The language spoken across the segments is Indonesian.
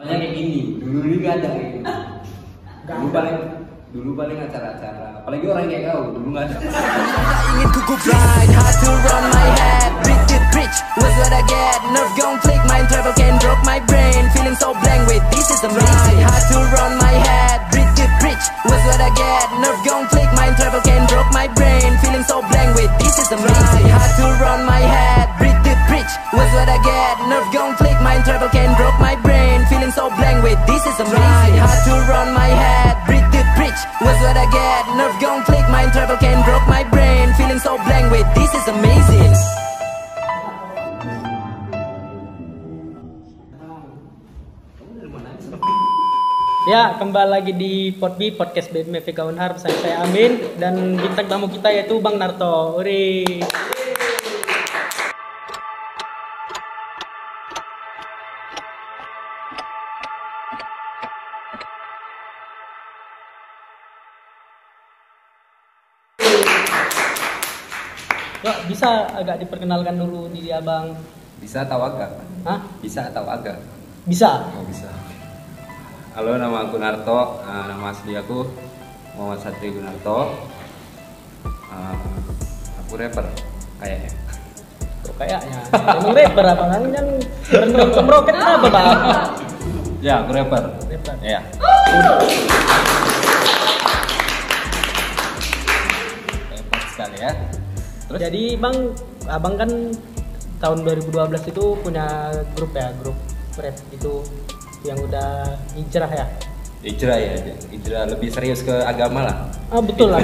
Soalnya kayak gini, dulu dulu gak ada kayak gini. Dulu paling dulu paling acara-acara, apalagi orang kayak kau dulu gak ada. ingin kuku blind Hard to run my head. Breathe deep preach Was what I get. Nerve gon' flick Mind travel can broke my brain. Feeling so blank Wait this is amazing Hard to run my head. Breathe deep preach Was what I get. Nerve gon' flick Mind travel can broke my brain. Feeling so blank Wait this is amazing Hard to run my head. Breathe preach Was what I get. Nerve gon' flick Mind travel can broke my brain. Feeling so blank Wait this is amazing. Hard to run my head. Breathe deep preach Was what I get. Nerve gon' flick Mind travel can broke my brain. Feeling so blank Wait this is amazing. Ya, kembali lagi di Podbi Podcast BMF Unhar bersama saya Amin dan bintang tamu kita yaitu Bang Narto. Uri. Bisa agak diperkenalkan dulu diri Abang. Bisa atau agak? Hah? Bisa atau agak? Bisa. Oh bisa. Halo, nama aku Narto. Eh, nama asli aku Muhammad Satri Gunarto. Eh, aku rapper kayaknya. Kok kayaknya emang rapper apa kan yang berenang ke meroket apa bang? Ya, aku rapper. Rapper. Ya. Rapper Terus Jadi bang, abang kan tahun 2012 itu punya grup ya, grup rap itu yang udah hijrah ya. hijrah ya, hijrah lebih serius ke agama lah. Ah betul lah.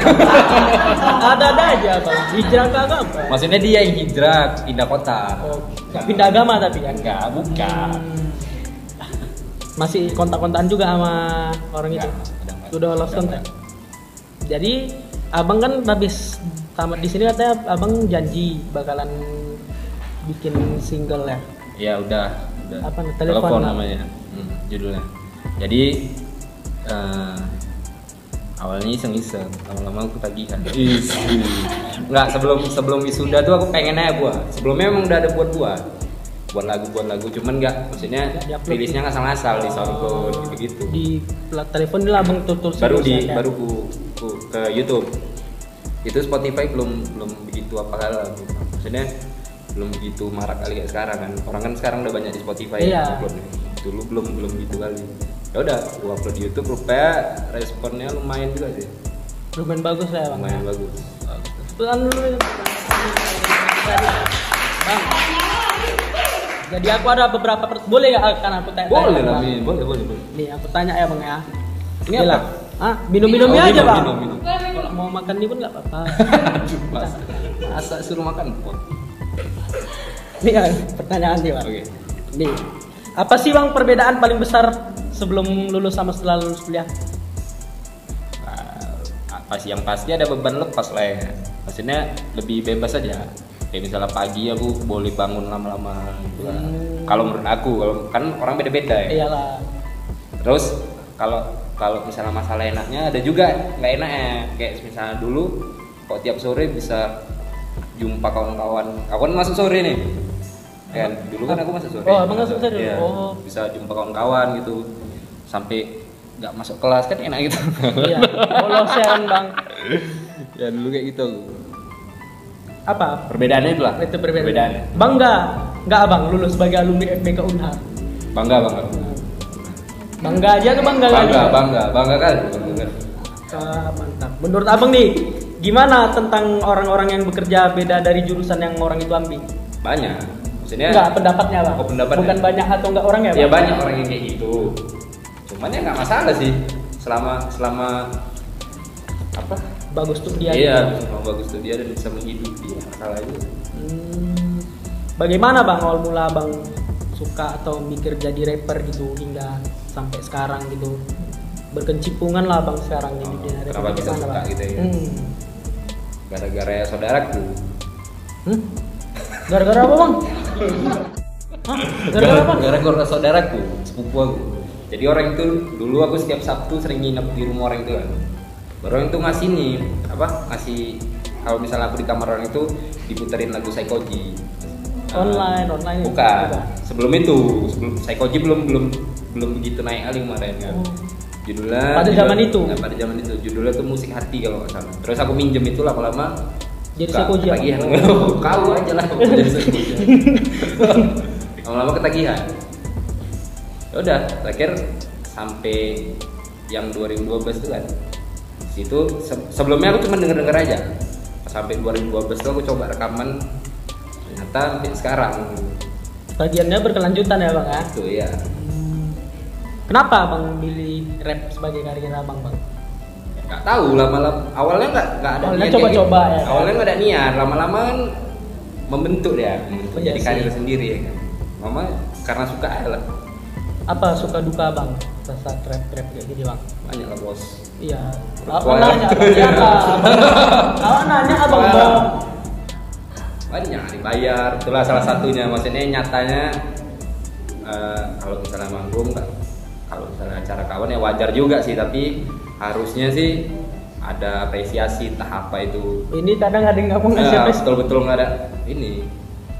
Ada-ada aja bang, hijrah ke agama. Maksudnya dia yang hijrah pindah kota. Oh, nggak pindah agama tapi kan? Enggak, bukan. Hmm. Masih kontak-kontakan juga sama orang itu. Enggak. Sudah lost contact. Jadi abang kan habis tamat di sini katanya abang janji bakalan bikin single ya. Ya udah, udah. Apa nih, telepon Telepon namanya. Hmm, judulnya. Jadi eh, awalnya iseng-iseng, lama-lama aku tagihan. Enggak, sebelum sebelum wisuda tuh aku pengen aja buat. Sebelumnya emang udah ada buat buat buat lagu buat lagu cuman nggak maksudnya rilisnya nggak ngasal-ngasal di SoundCloud gitu-gitu Di telepon lah abang tutur baru di ya. baru ku, ku- ke YouTube itu Spotify belum belum begitu apa kali lah gitu. maksudnya belum begitu marak kali kayak sekarang kan orang kan sekarang udah banyak di Spotify Iya. yang uploadnya. dulu belum belum gitu kali ya udah gua upload di YouTube rupanya responnya lumayan juga sih lumayan bagus lah ya bang. lumayan bagus dulu ya. Bang. Jadi aku ada beberapa per- boleh ya kan aku tanya boleh lah boleh boleh boleh Nih aku tanya ya bang ya. Ini Gila. apa? Ah minum-minumnya Oh, aja minum, bang. minum, minum. Mau makan ini pun nggak apa-apa. Masa, masa suruh makan pot kan pertanyaan nih bang. oke Nih apa sih bang perbedaan paling besar sebelum lulus sama setelah lulus kuliah? Nah, apa sih yang pasti ada beban lepas lah ya maksudnya lebih bebas aja kayak misalnya pagi aku boleh bangun lama-lama gitu lah. Hmm. kalau menurut aku kalau kan orang beda-beda ya Iyalah. terus kalau kalau misalnya masalah enaknya ada juga nggak enaknya kayak misalnya dulu kok tiap sore bisa jumpa kawan-kawan kawan masuk sore nih kan dulu kan aku masuk sore Oh, abang masuk sore? Iya, Oh. bisa jumpa kawan-kawan gitu sampai nggak masuk kelas kan enak gitu Iya. Ya bang. ya dulu kayak gitu Apa? perbedaannya itu lah Itu perbedaan. perbedaannya Bangga, nggak abang lulus sebagai alumni FBK Unhar. bangga bangga Bangga aja ke bangga bangga kali? bangga bangga kan bangga kan Ah, mantap. Menurut abang nih, gimana tentang orang-orang yang bekerja beda dari jurusan yang orang itu ambil? banyak maksudnya Enggak, pendapatnya bang. Oh, pendapatnya. Bukan banyak atau enggak orang ya bang? ya banyak orang yang kayak gitu cuman ya nggak masalah sih selama selama apa Bagus tuh dia. iya selama bagus tuh dia dan bisa menghidupi ya masalah itu Hmm, bagaimana bang awal mula bang suka atau mikir jadi rapper gitu hingga sampai sekarang gitu berkencimpungan lah bang sekarang di dunia kenapa bisa suka Bang? gitu ya? Hmm. gara-gara ya saudaraku Hmm? Gara-gara apa bang? Hah? Gara-gara apa? gara-gara saudaraku sepupu aku jadi orang itu dulu aku setiap Sabtu sering nginep di rumah orang itu kan orang itu ngasih nih apa ngasih kalau misalnya aku di kamar orang itu diputerin lagu Psychoji Online, online. bukan sebelum itu sebelum Psychoji belum belum belum begitu naik kali kemarin kan. Oh. judulnya Pada judul- zaman itu? Nah, pada zaman itu. Judulnya tuh musik hati kalau nggak salah. Terus aku minjem itu lama-lama. Jadi apa? ketagihan. Kau aja lah. Jadi sekoji lama-lama ketagihan. Ya udah terakhir sampai yang 2012 itu kan. Situ se- sebelumnya aku cuma denger denger aja sampai 2012 tuh aku coba rekaman. Ternyata sampai sekarang. Bagiannya berkelanjutan ya bang ya. itu ya Kenapa abang pilih rap sebagai karir abang bang? nggak tahu lama-lama awalnya nggak nggak ada Awalnya niat coba-coba ya, kan? awalnya nggak ada niat lama-lama kan membentuk ya membentuk Iya jadi karir sendiri ya kan mama karena suka aja lah Apa suka duka bang? Rasa rap rap kayak gini bang? banyak lah bos Iya. Apa nanya abang siapa? Kalau nanya abang bang. banyak dibayar itulah salah satunya maksudnya nyatanya eh, kalau misalnya manggung nggak kalau misalnya acara kawan ya wajar juga sih tapi harusnya sih ada apresiasi entah apa itu Ini kadang ada yang nggak mau ngasih Nah, apresiasi. betul-betul nggak ada ini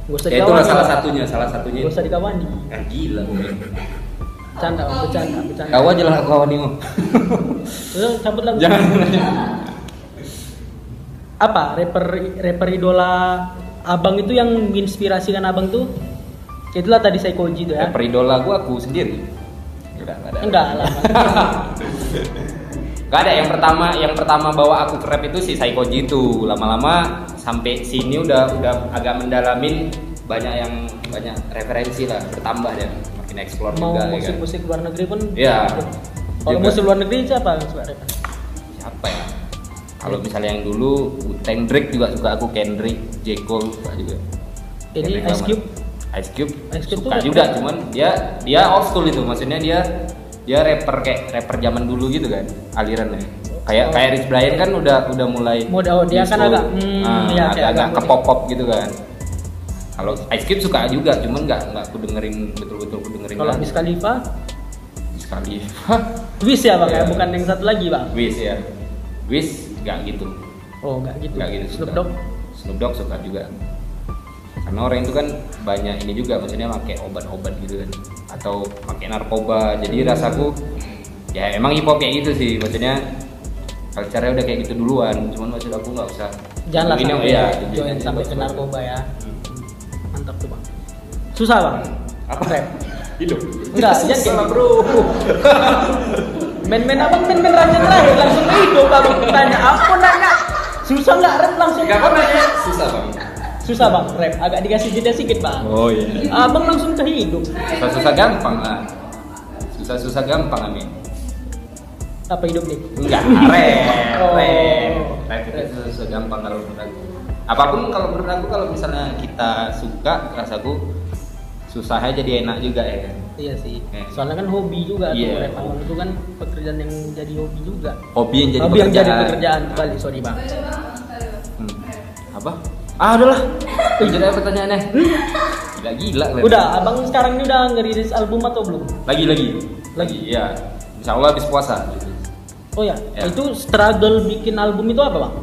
Gak usah ya itulah salah satunya salah satunya Gak usah dikawani. ah, gila. Bercanda, bercanda, bercanda. kau aja lah kawan ini Udah cabut lagu. jangan Apa rapper rapper idola abang itu yang menginspirasikan abang tuh? Itulah tadi saya koji tuh ya. rapper idola gue aku sendiri enggak enggak ada Enggak lah. Gak ada yang pertama yang pertama bawa aku ke rap itu si Saikoji itu lama-lama sampai sini udah udah agak mendalamin banyak yang banyak referensi lah bertambah deh makin explore Mau juga ya kan musik-musik luar negeri pun. Iya. Kalau musik luar negeri siapa yang suka rapper? siapa ya kalau misalnya yang dulu Drake juga suka aku Kendrick J Cole suka juga Ini Kendrick Ice. Cube. Ice Cube, Ice Cube suka juga rapper. cuman dia dia old school itu maksudnya dia dia rapper kayak rapper zaman dulu gitu kan alirannya kayak Oh. kayak Rich Brian kan udah udah mulai Mode- oh, dia kan agak, hmm, Ah, iya, kayak agak, agak ke pop pop gitu kan kalau Ice Cube suka juga cuman nggak nggak aku dengerin betul betul aku dengerin Kalau. Wiz Khalifa, sekali Wiz ya bang ya, Iya. bukan yang satu lagi bang. Wiz ya Wiz nggak gitu Oh nggak gitu. nggak gitu Snoop. Dogg. Snoop Dogg suka juga karena orang itu kan banyak ini juga maksudnya pakai obat-obat gitu kan. Atau pakai narkoba. Jadi rasaku ya emang hip hop kayak gitu sih. Maksudnya culture udah kayak gitu duluan. Cuman maksud aku nggak usah Janganlah ini sampai iya join sampai ke narkoba ya. Mantap tuh bang. Susah bang. apa? Rap. hidup. Enggak, jangan kayak Salah, gitu. bro. Main-main abang main-main raja terakhir langsung hidup abang tanya aku nanya susah nggak rap langsung? Nggak apa nanya susah bang susah bang rap agak dikasih jeda sedikit bang oh iya abang langsung ke hidup susah-susah gampang lah susah-susah gampang amin apa hidup nih Enggak, rap, Oh. rap. Rap itu susah gampang kalau menurut aku. Apa pun kalau menurut aku kalau misalnya kita suka, rasaku susah aja jadi enak juga ya kan. iya sih Eh. soalnya kan hobi juga tuh Iya. rap abang itu kan pekerjaan yang jadi hobi juga Hobi yang jadi hobi yang jadi pekerjaan. pekerjaan balik sorry bang Hmm. Apa? Ah, udahlah. Jadi apa pertanyaannya? Gila gila. Len. udah abang sekarang ini udah ngerilis album atau belum Lagi lagi. Lagi? Iya. Insya Allah habis puasa. oh ya, Ya. itu struggle bikin album itu apa bang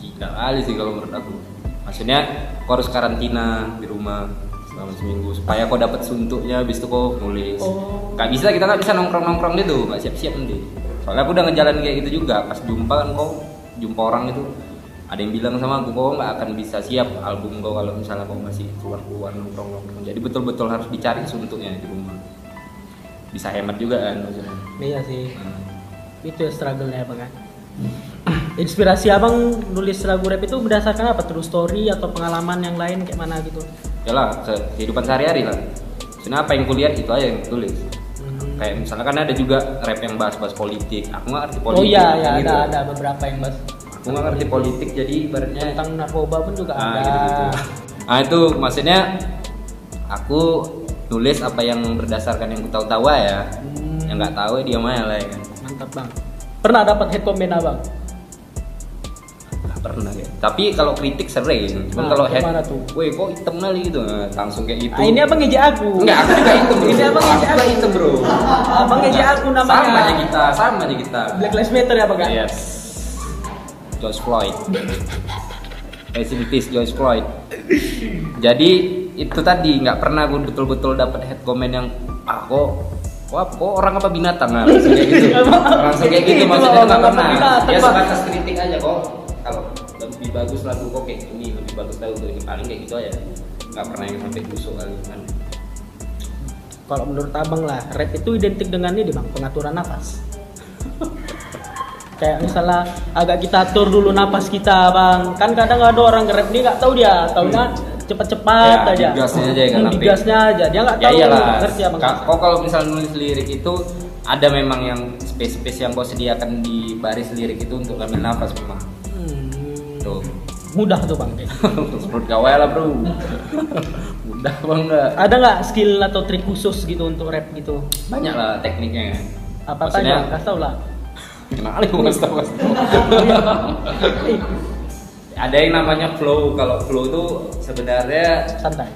Gila kali sih kalau menurut aku. Maksudnya, kau harus karantina di rumah selama seminggu supaya kau dapat suntuknya habis itu kau nulis. Oh. Gak bisa kita nggak bisa nongkrong nongkrong gitu, nggak siap siap nanti. Soalnya aku udah ngejalan kayak gitu juga. Pas jumpa kan kau jumpa orang itu ada yang bilang sama aku kau nggak akan bisa siap album kau kalau misalnya kau masih keluar keluar nongkrong nongkrong. Jadi betul betul harus dicari suntuknya di rumah. Bisa hemat juga kan maksudnya. iya sih Hmm. itu ya struggle-nya abang kan inspirasi abang nulis lagu rap itu berdasarkan apa true story atau pengalaman yang lain kayak mana gitu Ya lah, ke- kehidupan sehari-hari lah. Sebenarnya apa yang kulihat itu aja yang tulis. Hmm. kayak misalnya kan ada juga rap yang bahas-bahas politik aku nggak ngerti oh politik iya ya gitu. ada ada beberapa yang bahas aku nggak ngerti politik jadi ibaratnya tentang narkoba pun juga ada gitu-gitu. nah itu maksudnya aku tulis apa yang berdasarkan yang ku tahu-tahu ya Hmm. yang nggak tahu ya dia aja lah ya kan mantap bang pernah dapat head comment abang nggak pernah ya tapi kalau kritik sering cuman Nah, kalau head gimana tuh? woi kok hitam kali gitu Nah, langsung kayak gitu ah, ini abang ngejek aku Enggak, aku juga hitam bro. Ini abang ngejek Aku aku. hitam bro. abang ngejek aku namanya Sama aja kita, sama aja kita. Black Lives Matter ya bang Yes. George Floyd. Rest in peace George Floyd. Jadi itu tadi nggak pernah gue betul-betul dapat head comment yang ah kok wah kok orang apa binatang? Nah, langsung kayak gitu. Langsung kayak gitu Itu maksudnya nggak pernah. binatang, ya sebatas kritik aja kok. Kalau lebih bagus lagu kok kayak gini lebih bagus lagu ini paling kayak gitu aja. Nggak pernah yang sampai busuk kali kan. Kalau menurut abang lah, rap itu identik dengan ini bang, pengaturan nafas. Kayak misalnya agak kita atur dulu napas kita bang, kan kadang ada orang nge-rap ini nggak tahu dia, taunya cepet-cepat Ya, aja. digasnya aja ya kan, Hmm, digasnya aja, dia nggak ya tahu. iyalah ngerti abang? Ka- kok kalau misalnya nulis lirik itu ada memang yang space-space yang kau sediakan di baris lirik itu untuk ambil nafas memang Hmm, tuh mudah tuh bang. Perut gawe lah bro Mudah banget Ada nggak skill atau trik khusus gitu untuk rap gitu? Banyak lah tekniknya Apa Maksudnya aja? Kasih tau lah. Kenal gue ngasih tau. Ada yang namanya flow Kalau flow tuh sebenarnya Santai.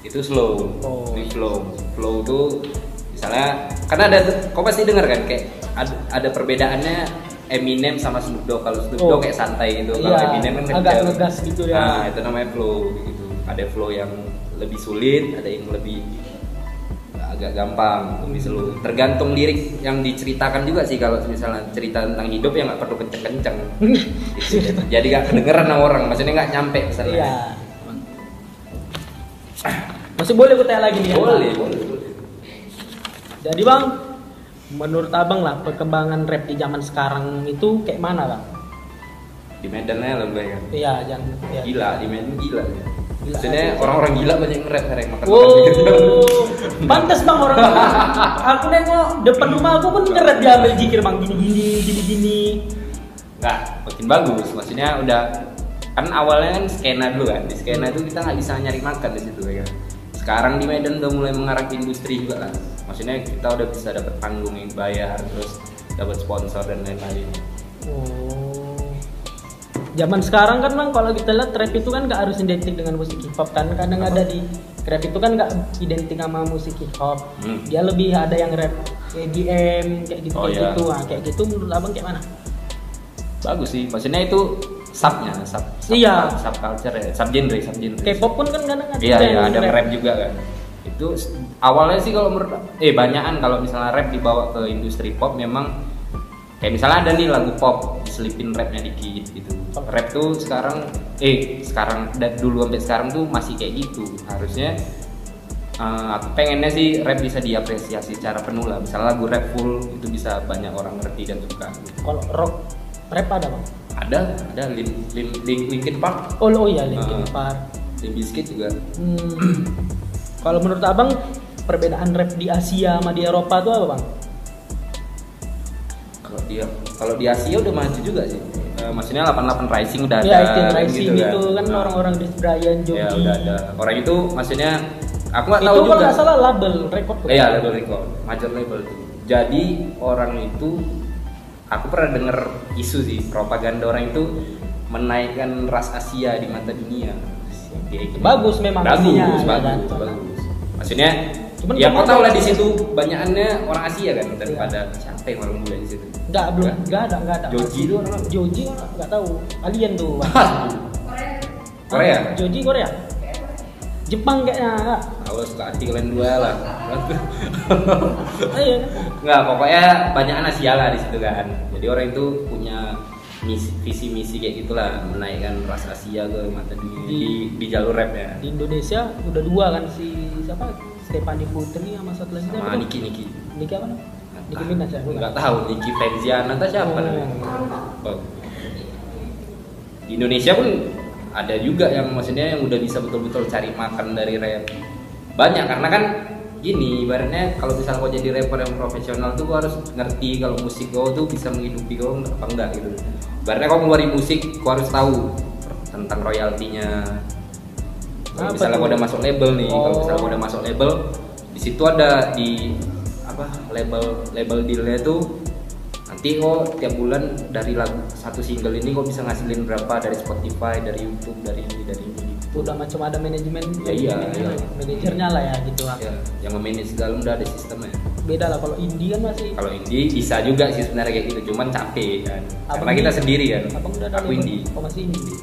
itu slow Oh. Ini flow Flow tuh Misalnya Karena ada Kau pasti dengar kan Kayak ada, ada perbedaannya Eminem sama Snoop Dogg kalau Snoop Oh. Dogg kayak santai gitu kalau Iya, Eminem kan agak ngegas gitu ya. nah itu namanya flow gitu ada flow yang lebih sulit ada yang lebih agak gampang lebih slow tergantung lirik yang diceritakan juga sih kalau misalnya cerita tentang hidup ya nggak perlu kenceng-kenceng jadi nggak kedengeran sama orang maksudnya nggak nyampe pesannya Iya. Masih boleh gue tanya lagi nih. ya, boleh boleh boleh Jadi bang, menurut abang lah perkembangan rap di zaman sekarang itu kayak mana bang? di Medannya lah gue kan Iya, jangan. Ya. gila di Medan gila ya. Gila maksudnya orang-orang gila banyak yang nge-rap sekarang makan Wow, pantas bang orang. aku nengok depan rumah aku pun ngerap dia ambil jikir bang. Gini gini gini gini. nggak makin bagus. Maksudnya udah kan awalnya kan skena dulu kan. Di skena itu kita nggak bisa nyari makan di situ ya kan? Sekarang di Medan udah mulai mengarah ke industri juga lah maksudnya kita udah bisa dapat panggung yang bayar terus dapat sponsor dan lain-lain. Oh. Zaman sekarang kan bang kalau kita lihat rap itu kan nggak harus identik dengan musik hip hop kan kadang ada di rap itu kan nggak identik sama musik hip hop. Hmm. Dia lebih ada yang rap EDM kayak gitu Oh, kayak iya. gitu. Nah, kayak gitu menurut abang kayak mana? bagus sih maksudnya itu subnya sub, sub Iya. sub culture ya sub genre sub genre K-pop pun kan kadang ada Iya, iya, ada rap juga kan. Itu awalnya sih kalau menurut eh banyakan kalau misalnya rap dibawa ke industri pop memang kayak misalnya ada nih lagu pop diselipin rapnya dikit gitu. Rap tuh sekarang eh sekarang dari dulu sampai sekarang tuh masih kayak gitu. Harusnya eh, aku pengennya sih rap bisa diapresiasi secara penuh lah. Misalnya lagu rap full itu bisa banyak orang ngerti dan suka. Kalau rock rap ada bang? Ada, ada Lin, Lin, Lin- Linkin Park, Oh, oh iya Linkin Ah. Park. Limp Bizkit juga. Hmm. Kalau menurut abang perbedaan rap di Asia sama di Eropa tuh apa bang? Kalau dia kalau di Asia udah maju juga sih Eh, maksudnya 88 Rising udah Ya, ada Itin Rising gitu itu kan Nah, orang-orang di Brian Jogi. ya udah ada orang itu maksudnya aku nggak Itu tahu kalau juga nggak salah label record. iya label record major label tuh jadi orang itu aku pernah denger isu sih propaganda orang itu menaikkan ras Asia di mata dunia gitu. Bagus memang bagus isinya, bagus ya kan? bagus maksudnya Cuman ya kau kemarin- tahu lah di situ banyakannya orang Asia kan daripada siapa yang orang bule di situ Enggak belum, Nggak. enggak ada, enggak ada. Joji itu orang? Joji orang enggak tahu. Alien tuh. Bang. Korea Joji Korea. Jepang kayaknya enggak. Kalau suka hati kalian dua lah. Iya. Nggak, pokoknya banyak Asia lah di situ kan. Jadi orang itu punya misi, visi misi kayak gitulah menaikkan ras Asia ke mata dunia di, di jalur rap ya. Di Indonesia udah dua kan si siapa? Stefani Putri sama satu lagi? Sama Niki Niki. Niki apa? namanya? Niki Minaj ya? bukan? Nggak tahu Niki Fenziana atau siapa Oh. namanya. Oh. Di Indonesia pun ada juga yang maksudnya yang udah bisa betul-betul cari makan dari rap. Banyak karena kan gini ibaratnya kalau misalnya kau jadi rapper yang profesional tuh kau harus ngerti kalau musik kau tuh bisa menghidupi kau apa enggak gitu. Ibaratnya kau ngeluarin musik kau harus tahu tentang royaltinya. Kalau misalnya kau udah masuk label nih, kalau Oh. misalnya kau udah masuk label, di situ ada di apa label label dealnya tuh nanti kok tiap bulan dari lagu satu single ini kok bisa ngasilin berapa dari Spotify, dari YouTube, dari ini, dari ini. Udah macam ada manajemen. Ya, iya, iya. Manajernya lah ya gitu lah. Ya, yang memanage segala udah ada sistemnya. Beda lah kalau indie kan masih Kalau indie bisa juga sih sebenarnya kayak gitu, cuman capek kan. Abang Karena kita sendiri kan. Abang udah ada Aku indie. Oh masih indie.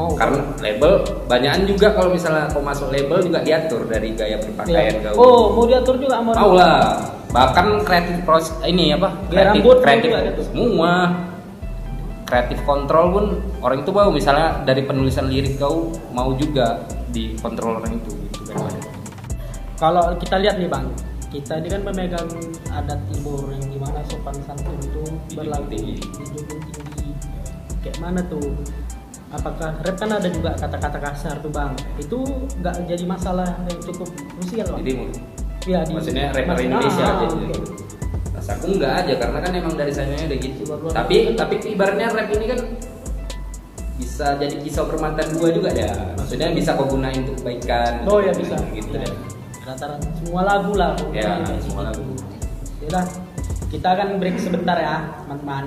Mau. Karena label banyakan juga kalau misalnya kau masuk label juga diatur dari gaya berpakaian Iya. kau oh mau diatur juga sama mau lah. Bahkan kreatif pros ini apa kreatif rambut mau kreatif gitu? semua. Kreatif kontrol pun orang itu mau. Misalnya dari penulisan lirik kau mau juga dikontrol orang itu gitu kan. Kalau kita lihat nih bang kita ini kan memegang adat timur yang di mana sopan santun itu berlaku dijunjung tinggi. Kayak mana tuh apakah rap kan ada juga kata-kata kasar tuh bang itu nggak jadi masalah yang cukup krusial bang jadi Iya, di- maksudnya rapper maksudnya- Indonesia ah, aja oke. gitu. Rasaku enggak aja karena kan emang dari sananya udah gitu. Tapi gitu. tapi ibaratnya rap ini kan bisa jadi kisah permatan dua juga ya. Maksudnya bisa kau gunain untuk kebaikan. oh ya bisa gitu Ya. deh. rata-rata semua lagu lah Ya, semua gitu. lagu. Yaudah, kita akan break sebentar ya teman-teman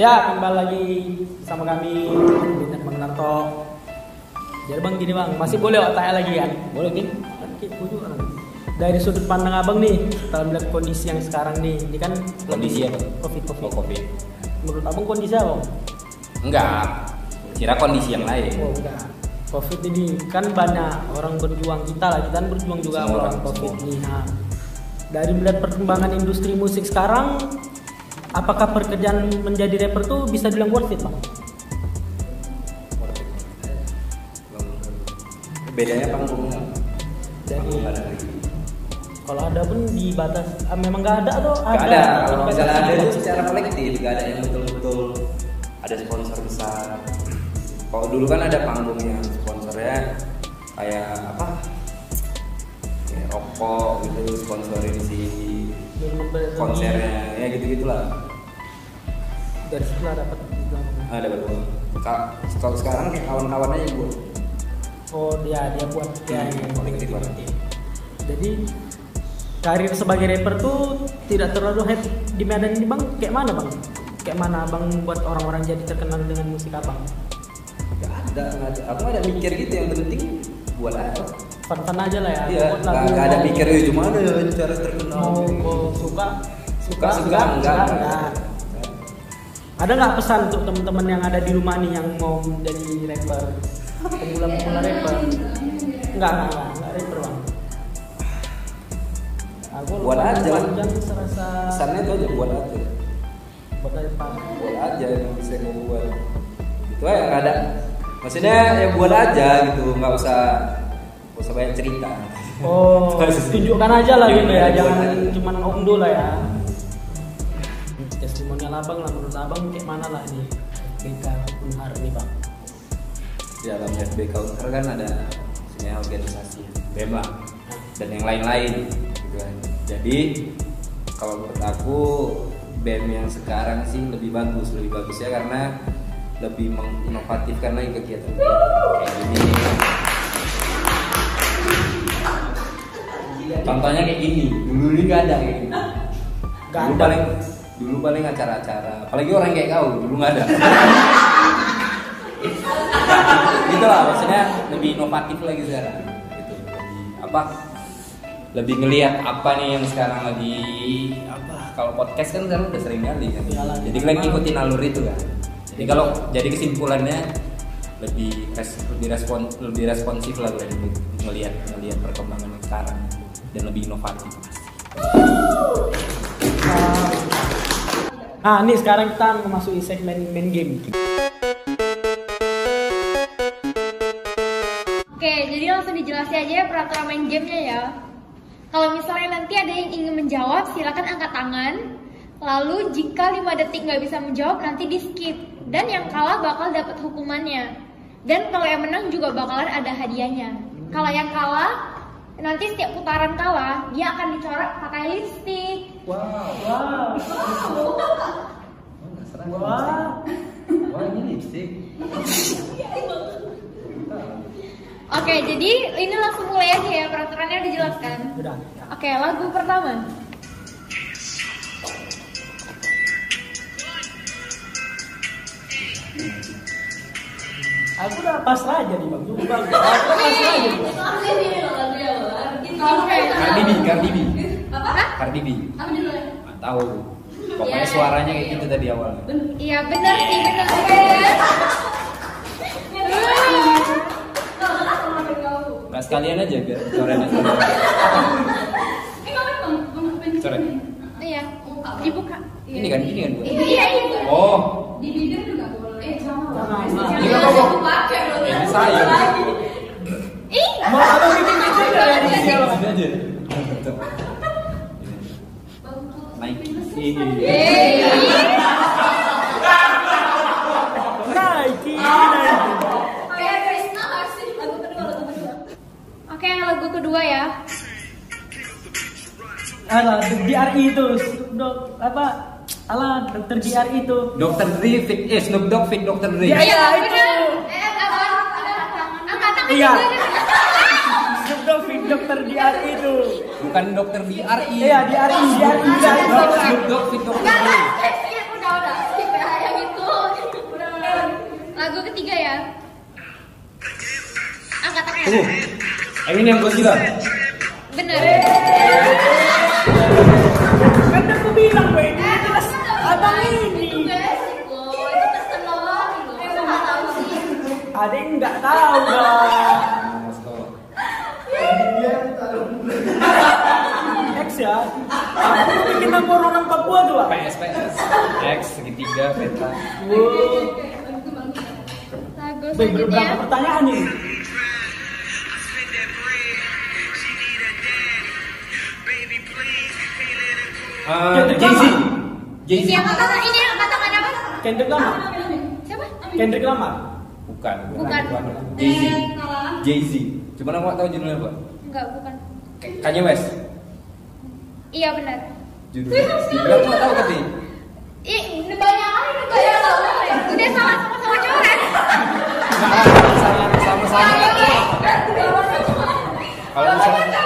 Ya, kembali lagi sama kami Bintang Bang Narto. Jadi bang gini bang, masih boleh tanya lagi kan? Boleh kin? Kan juga kan. Dari sudut pandang abang nih, setelah melihat kondisi yang sekarang nih, ini kan Kondisi apa? Covid covid. Oh, Covid. Menurut abang kondisi apa? Enggak. Kira kondisi yang lain. Oh enggak. Covid ini kan banyak orang berjuang kita lah, kita kan berjuang juga melawan orang, Covid ini. Nah, dari melihat perkembangan industri musik sekarang, apakah pekerjaan menjadi rapper tuh bisa bilang worth it bang? Bedanya Panggung lagi. kalau ada pun di batas ah, memang nggak ada atau Gak ada. Kalau misalnya ada itu? secara kolektif, gak ada yang betul-betul ada sponsor besar. Kalau dulu kan ada panggung yang sponsornya kayak apa? Kayak rokok gitu sponsorin si konsernya ya gitu gitulah. dari situ lah dapat bilang. Ada betul. Kalau sekarang kayak kawan-kawan aja gue. Oh dia dia buat ya, Hmm, ya, kolektif ya. banget. Jadi karir sebagai rapper tuh tidak terlalu hype di Medan ini bang. Kayak mana bang? Kayak mana abang buat orang-orang jadi terkenal dengan musik abang? Gak ada, gak ada. Aku gak ada mikir gitu yang penting buat apa? Fun-fun aja lah ya. Iya, gak, gak ada mikir "Eh, cuma ada cara terkenal. Mau, mau suka suka suka enggak, enggak. enggak. Ada nggak pesan untuk teman-teman yang ada di rumah nih yang mau menjadi rapper? Pemula-pemula rapper? Enggak, enggak, enggak, enggak rapper bang. Aku Buat aja. serasa Pesannya itu aja buat aja. buat apa? buat aja yang bisa mau buat itu aja ada maksudnya ya buat aja gitu nggak usah nggak usah banyak cerita Oh, tunjukkan aja lah gitu ya, Tunjukkan jangan aja. cuman omdo lah ya. Testimonial abang lah menurut abang kayak mana lah ini BK Unhar ini bang. di dalam FB Counter kan ada maksudnya organisasi BEM lah dan yang lain-lain gitu kan jadi kalau menurut aku BEM yang sekarang sih lebih bagus lebih bagus ya karena lebih menginovatifkan lagi kegiatan kayak gini contohnya kayak gini dulu ini gak ada kayak gini. Gak dulu ada. paling dulu paling acara-acara apalagi orang kayak kau dulu nggak ada. Gitu lah maksudnya lebih inovatif lagi sekarang gitu. Lebih apa lebih ngelihat apa nih yang sekarang lagi apa kalau podcast kan sekarang udah sering kali kan. Iyalah, jadi kalian ngikutin alur itu kan. Jadi kalau jadi kesimpulannya lebih res- lebih respon lebih responsif lah kalian ngelihat ngelihat perkembangan sekarang dan lebih inovatif Nah, ini sekarang kita memasuki segmen main game. Oke, jadi langsung dijelasin aja ya peraturan main gamenya ya. Kalau misalnya nanti ada yang ingin menjawab, silakan angkat tangan. Lalu jika 5 detik nggak bisa menjawab, nanti di skip. Dan yang kalah bakal dapat hukumannya. Dan kalau yang menang juga bakalan ada hadiahnya. Kalau yang kalah, nanti setiap putaran kalah, dia akan dicoret pakai lipstick. Wow, wow, wow. wah ini lipstick Oke, jadi ini langsung mulai aja ya, peraturannya dijelaskan. Oke, lagu pertama. Aku udah pasrah aja nih bang. Bang. Aku pasrah aja. Cardi B Cardi B Hah? Cardi B Apa judulnya? tahu. Pokoknya Iya. suaranya kayak gitu tadi awalnya. Iya bener sih bener Ben. Nggak sekalian aja biar coret Coret. Iya. Dibuka. Ini kan, ini kan. Bu? Iya iya. Oh, Eh, ini nggak apa-apa. Ini saya. Ih. Mau apa bikin itu dari Ini siapa? aja. Naik. Eh. Nike. Oke, lagu kedua ya. Alah, DRI itu, dok apa? Alah, dokter DRI itu. Dr. Dre fit, eh Snoop Dogg fit Dr. Dre. Iya, iya. itu. Eh, Iya. juga. Snoop dokter DRI itu. Bukan Dr. DRI. Iya, DRI, DRI, DRI. Snoop Dogg fit Dre. enggak. Skip, udah, udah. Skip ya, yang itu. Lagu ketiga ya. Angkat tangan. Eminem Godzilla. Bener. Ada yang nggak tahu, bang. X ya. Aku bikin nama orang Papua tuh, Pak. PS, PS. X, segitiga, peta. Wow. Baik, berapa selanjutnya. pertanyaan nih? Uh, Kendrick Jay-Z. Jay-Z. Ini yang angkat tangan, ini tangan apa? Kendrick Lamar. Siapa? Kendrick Lamar. Bukan, Bukan. Jay-Z. Jay-Z. Cuma aku nggak tahu judulnya, Pak. Enggak, bukan. Kanye West. Iya benar. Judulnya. Aku nggak tahu tadi. Ih, ini banyak kali ini banyak salah. Udah salah sama-sama coret. Sama sama sama. Kalau misalnya.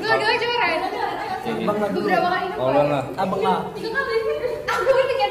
Dua-dua coret. Abang lah. Beberapa kali Oh lah. Abang lah. Itu kan aku ini kayak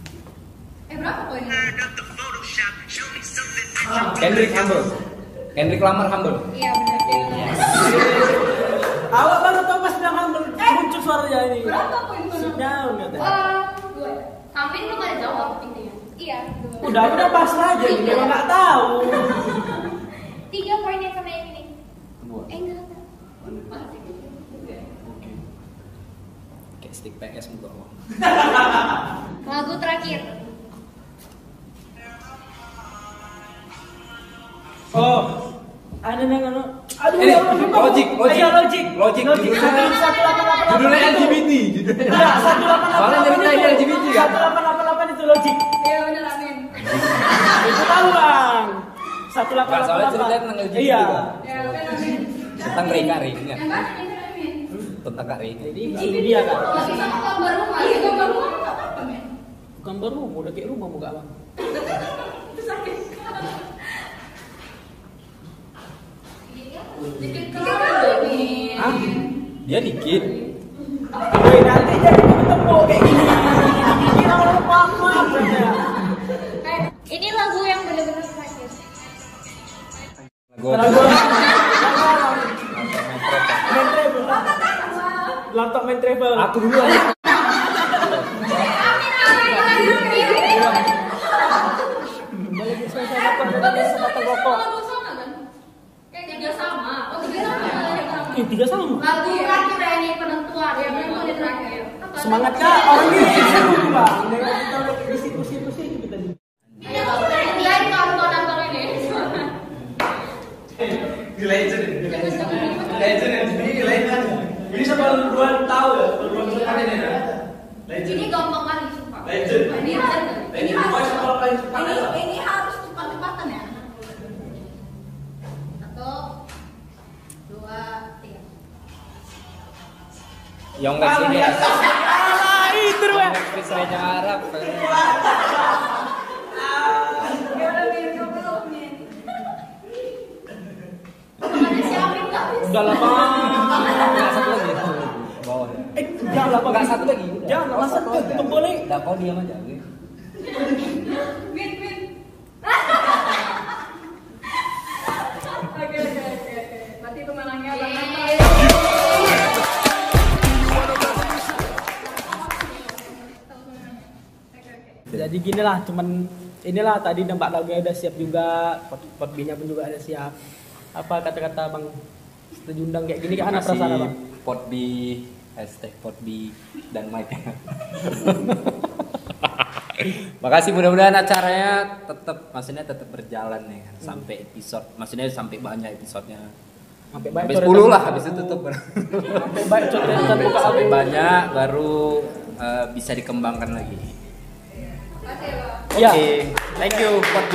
Eh berapa poinnya? Kendrick Humble. Kendrick Lamar Humble. Iya benar. Awak baru tahu pas bilang humble muncul suaranya ini. Berapa poin Sit down katanya. Eh, dua. Samping lu ada jawab intinya. Iya. dua. Udah udah pas aja, dia nggak tahu. Tiga poin yang sama yang ini. Dua. Eh enggak. enggak. Kayak stick PS muka lo. Lagu terakhir. Oh, ada yang anu. Aduh, Ini, Logic. Ayo, logic, Logic, logic. judulnya-. LGBT. Judulnya. Iya, delapan delapan. Soalnya ceritanya LGBT kan? Satu delapan delapan delapan itu logic. Iya benar amin. Itu tahu bang. Satu delapan Nggak, delapan soalnya delapan. ceritanya tentang LGBT Iya. kan? Ya benar amin. Tentang ini amin? Tentang Kak Ray. Jadi ini dia kan. Lagi sama gambar rumah. Iya gambar rumah apa men? Bukan baru, udah kayak rumah muka bang. Itu sakit. Dikit kali. Ah, dia dikit. Woi nanti jadi ketemu kayak gini. Ini orang. Eh, Ini lagu yang benar-benar terakhir. Lagu Lagu. Laptop main travel. Aku dulu aja. Balik ke saya laptop dari sebatang rokok. Kayak tiga sama. Oh tiga sama. Ih, tiga sama. Lagu terakhir ya ini penentuan. Ya penentuan ini terakhir. Semangat kak orang ini seru bang. Kita udah di situ-situ sih kita di. Ini terakhir tonton-tonton ini. Ini sebelum dua tahun ya. Belum Ini gampang kali. Ini legend. Ini Ini ini harus cepat-cepatan ya. Satu, dua, tiga. Yang Lex ini. Alah itu ya. Raja Arab. Udah lah bang. Satu lagi. Bawah. Eh, jangan lah bang. Enggak satu lagi. Jangan lah satu. Itu boleh. Udah kau diam aja. oke? Oke Jadi gini lah, cuman inilah tadi nampak lagu udah siap juga, pot pot B-nya pun juga ada siap. Apa kata-kata bang? Setuju undang kayak gini kan apa perasaan bang? Pot B hashtag pot B dan Mike. Makasih mudah-mudahan acaranya tetap maksudnya tetap berjalan nih kan, sampai episode maksudnya sampai banyak episodenya. Sampai Sampai 10 lah habis itu tutup. Sampai baik buka sampai album. banyak baru eh, bisa dikembangkan lagi. Ya. Oke, thank you B.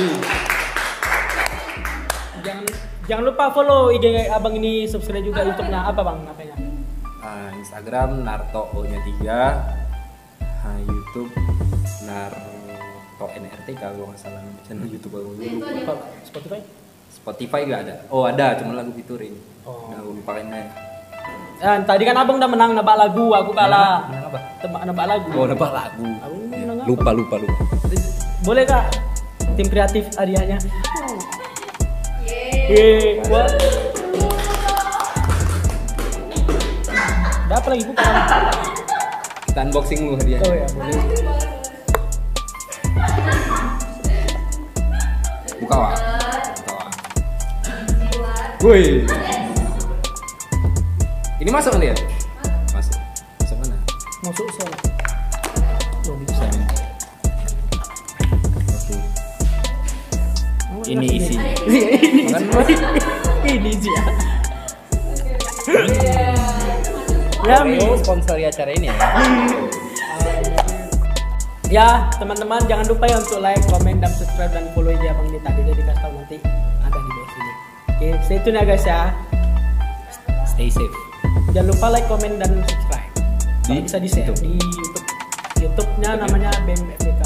Jangan jangan lupa follow IG abang ini, subscribe juga YouTube-nya apa bang? Apanya? Ah, Instagram Narto O-nya 3 Ah, YouTube Narto NRT kalau nggak salah nama channel YouTube aku lupa. Apa? Spotify? Spotify gak ada oh ada cuma lagu featuring Oh. Udah aku lupain aja Dan tadi kan abang udah menang nebak lagu, aku kalah. Menang apa? Tebak nebak lagu. oh nebak lagu apa? Lupa lupa lupa Boleh kak? Tim kreatif hadiahnya. Yeay. Wah. Ada apa lagi bukan? kita unboxing lu hadiah Oh ya boleh. buka wak wak woi ini masuk nanti ya masuk masuk mana Masuk sana. Bisa nih oke ini dulu. Ini sih ya. Ya, sponsori acara ini ya Ya, teman-teman jangan lupa ya untuk like, komen, dan subscribe dan follow aja Bang Dita. Dia dikasih tahu nanti ada di bawah sini. Oke, stay tune ya guys ya. stay safe Jangan lupa like, komen, dan subscribe. Kalau Di bisa di share YouTube. Di YouTube. YouTube-nya namanya BMFBK.